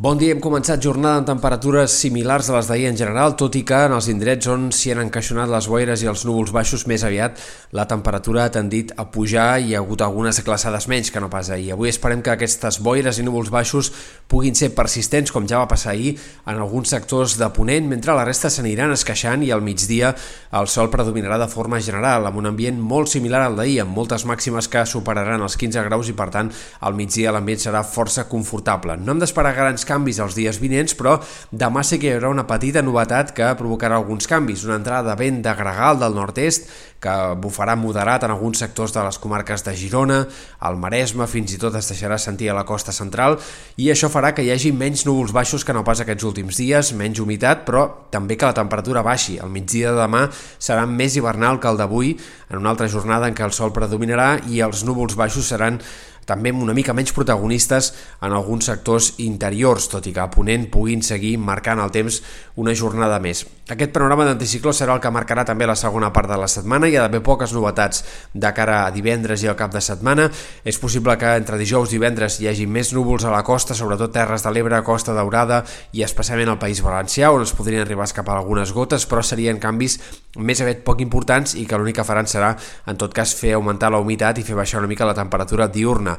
Bon dia, hem començat jornada amb temperatures similars a les d'ahir en general, tot i que en els indrets on s'hi han encaixonat les boires i els núvols baixos més aviat la temperatura ha tendit a pujar i hi ha hagut algunes glaçades menys que no pas ahir. Avui esperem que aquestes boires i núvols baixos puguin ser persistents, com ja va passar ahir, en alguns sectors de Ponent, mentre la resta s'aniran esqueixant i al migdia el sol predominarà de forma general, amb un ambient molt similar al d'ahir, amb moltes màximes que superaran els 15 graus i per tant al migdia l'ambient serà força confortable. No hem d'esperar grans canvis els dies vinents, però demà sí que hi haurà una petita novetat que provocarà alguns canvis. Una entrada de vent de gregal del nord-est que bufarà moderat en alguns sectors de les comarques de Girona, el Maresme, fins i tot es deixarà sentir a la costa central i això farà que hi hagi menys núvols baixos que no pas aquests últims dies, menys humitat, però també que la temperatura baixi. El migdia de demà serà més hivernal que el d'avui, en una altra jornada en què el sol predominarà i els núvols baixos seran també una mica menys protagonistes en alguns sectors interiors, tot i que a Ponent puguin seguir marcant el temps una jornada més. Aquest panorama d'anticicló serà el que marcarà també la segona part de la setmana, hi ha d'haver poques novetats de cara a divendres i al cap de setmana, és possible que entre dijous i divendres hi hagi més núvols a la costa, sobretot Terres de l'Ebre, Costa Daurada i especialment al País Valencià, on es podrien arribar a escapar algunes gotes, però serien canvis més aviat poc importants i que l'únic que faran serà, en tot cas, fer augmentar la humitat i fer baixar una mica la temperatura diurna.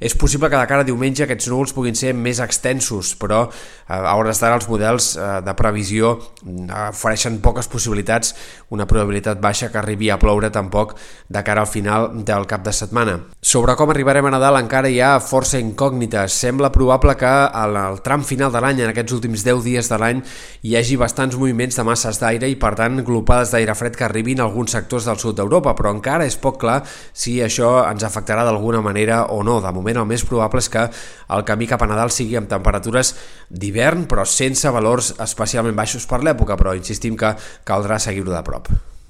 És possible que de cara a diumenge aquests núvols puguin ser més extensos, però eh, a hores d'ara els models eh, de previsió eh, ofereixen poques possibilitats, una probabilitat baixa que arribi a ploure tampoc de cara al final del cap de setmana. Sobre com arribarem a Nadal encara hi ha força incògnites. Sembla probable que al, tram final de l'any, en aquests últims 10 dies de l'any, hi hagi bastants moviments de masses d'aire i per tant glopades d'aire fred que arribin a alguns sectors del sud d'Europa, però encara és poc clar si això ens afectarà d'alguna manera o no. De moment el més probable és que el camí cap a Nadal sigui amb temperatures d'hivern però sense valors especialment baixos per l'època, però insistim que caldrà seguir-ho de prop.